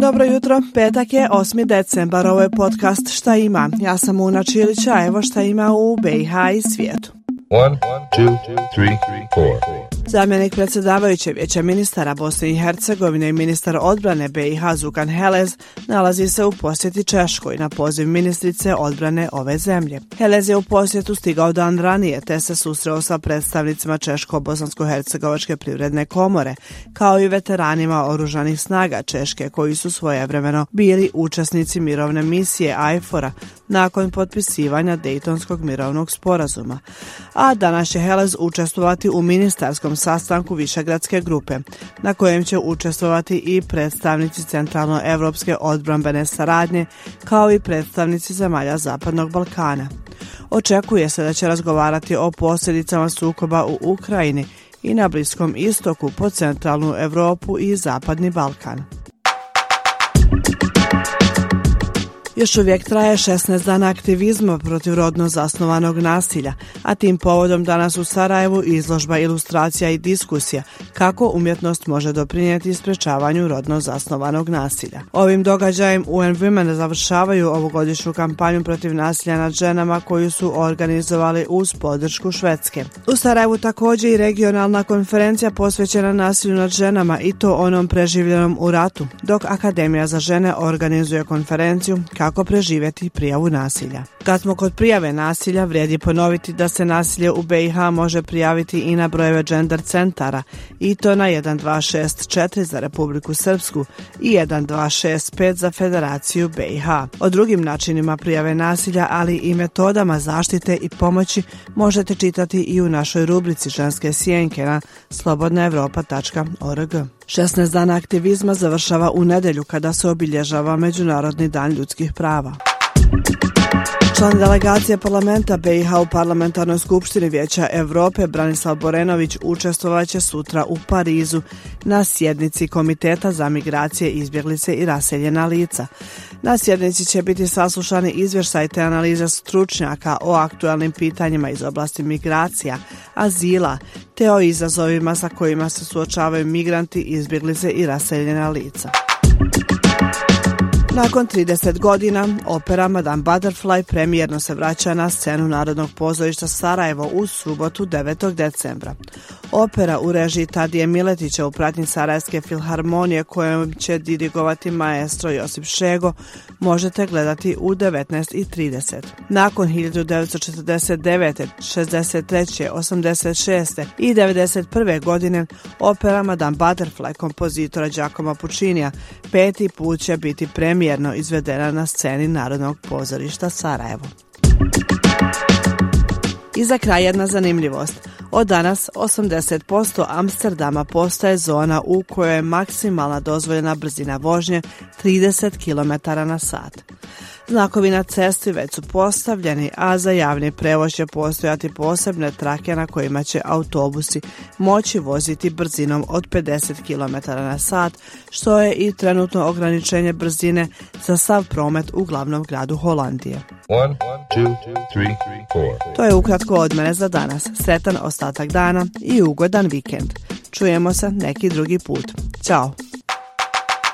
Dobro jutro, petak je 8. decembar, ovo je podcast Šta ima. Ja sam Una Čilića, evo šta ima u BiH i svijetu. One, two, three, four. Zamjenik predsjedavajuće vijeća ministara Bosne i Hercegovine i ministar odbrane BiH Zukan Helez nalazi se u posjeti Češkoj na poziv ministrice odbrane ove zemlje. Helez je u posjetu stigao dan ranije te se susreo sa predstavnicima Češko-Bosansko-Hercegovačke privredne komore, kao i veteranima oružanih snaga Češke koji su svojevremeno bili učesnici mirovne misije AIFOR-a nakon potpisivanja Dejtonskog mirovnog sporazuma. A danas će Helez učestvovati u ministarskom sastanku Višegradske grupe, na kojem će učestvovati i predstavnici Centralno-Evropske odbrambene saradnje, kao i predstavnici zemalja Zapadnog Balkana. Očekuje se da će razgovarati o posljedicama sukoba u Ukrajini i na Bliskom istoku po centralnu Europu i Zapadni Balkan. Još uvijek traje 16 dana aktivizma protiv rodno zasnovanog nasilja, a tim povodom danas u Sarajevu izložba ilustracija i diskusija kako umjetnost može doprinijeti sprečavanju rodno zasnovanog nasilja. Ovim događajem UN Women završavaju ovogodišnju kampanju protiv nasilja nad ženama koju su organizovali uz podršku Švedske. U Sarajevu također i regionalna konferencija posvećena nasilju nad ženama i to onom preživljenom u ratu, dok Akademija za žene organizuje konferenciju kako preživjeti prijavu nasilja. Kad smo kod prijave nasilja, vrijedi ponoviti da se nasilje u BiH može prijaviti i na brojeve gender centara i to na 1264 za Republiku Srpsku i 1265 za Federaciju BiH. O drugim načinima prijave nasilja, ali i metodama zaštite i pomoći možete čitati i u našoj rubrici Ženske sjenke na slobodnaevropa.org. 16 dana aktivizma završava u nedelju kada se obilježava Međunarodni dan ljudskih prava. Član delegacije parlamenta BiH u parlamentarnoj skupštini Vijeća Europe Branislav Borenović učestvovat će sutra u Parizu na sjednici Komiteta za migracije, izbjeglice i raseljena lica. Na sjednici će biti saslušani izvještaj te analiza stručnjaka o aktualnim pitanjima iz oblasti migracija, azila, te o izazovima sa kojima se suočavaju migranti, izbjeglice i raseljena lica. Nakon 30 godina, opera Madame Butterfly premijerno se vraća na scenu Narodnog pozorišta Sarajevo u subotu 9. decembra. Opera u režiji Tadije Miletića u pratnji Sarajevske filharmonije kojom će dirigovati maestro Josip Šego možete gledati u 19.30. Nakon 1949. 63. 86. i 91. godine opera Madame Butterfly kompozitora Giacomo Puccinija peti put će biti premijerno izvedena na sceni Narodnog pozorišta Sarajevo. I za kraj jedna zanimljivost. Od danas 80% Amsterdama postaje zona u kojoj je maksimalna dozvoljena brzina vožnje 30 km na sat. Znakovi na cesti već su postavljeni, a za javni prevoz će postojati posebne trake na kojima će autobusi moći voziti brzinom od 50 km na sat, što je i trenutno ograničenje brzine za sav promet u glavnom gradu Holandije. One, two, three. To je ukratko od mene za danas. Sretan ostatak dana i ugodan vikend. Čujemo se neki drugi put. Ćao!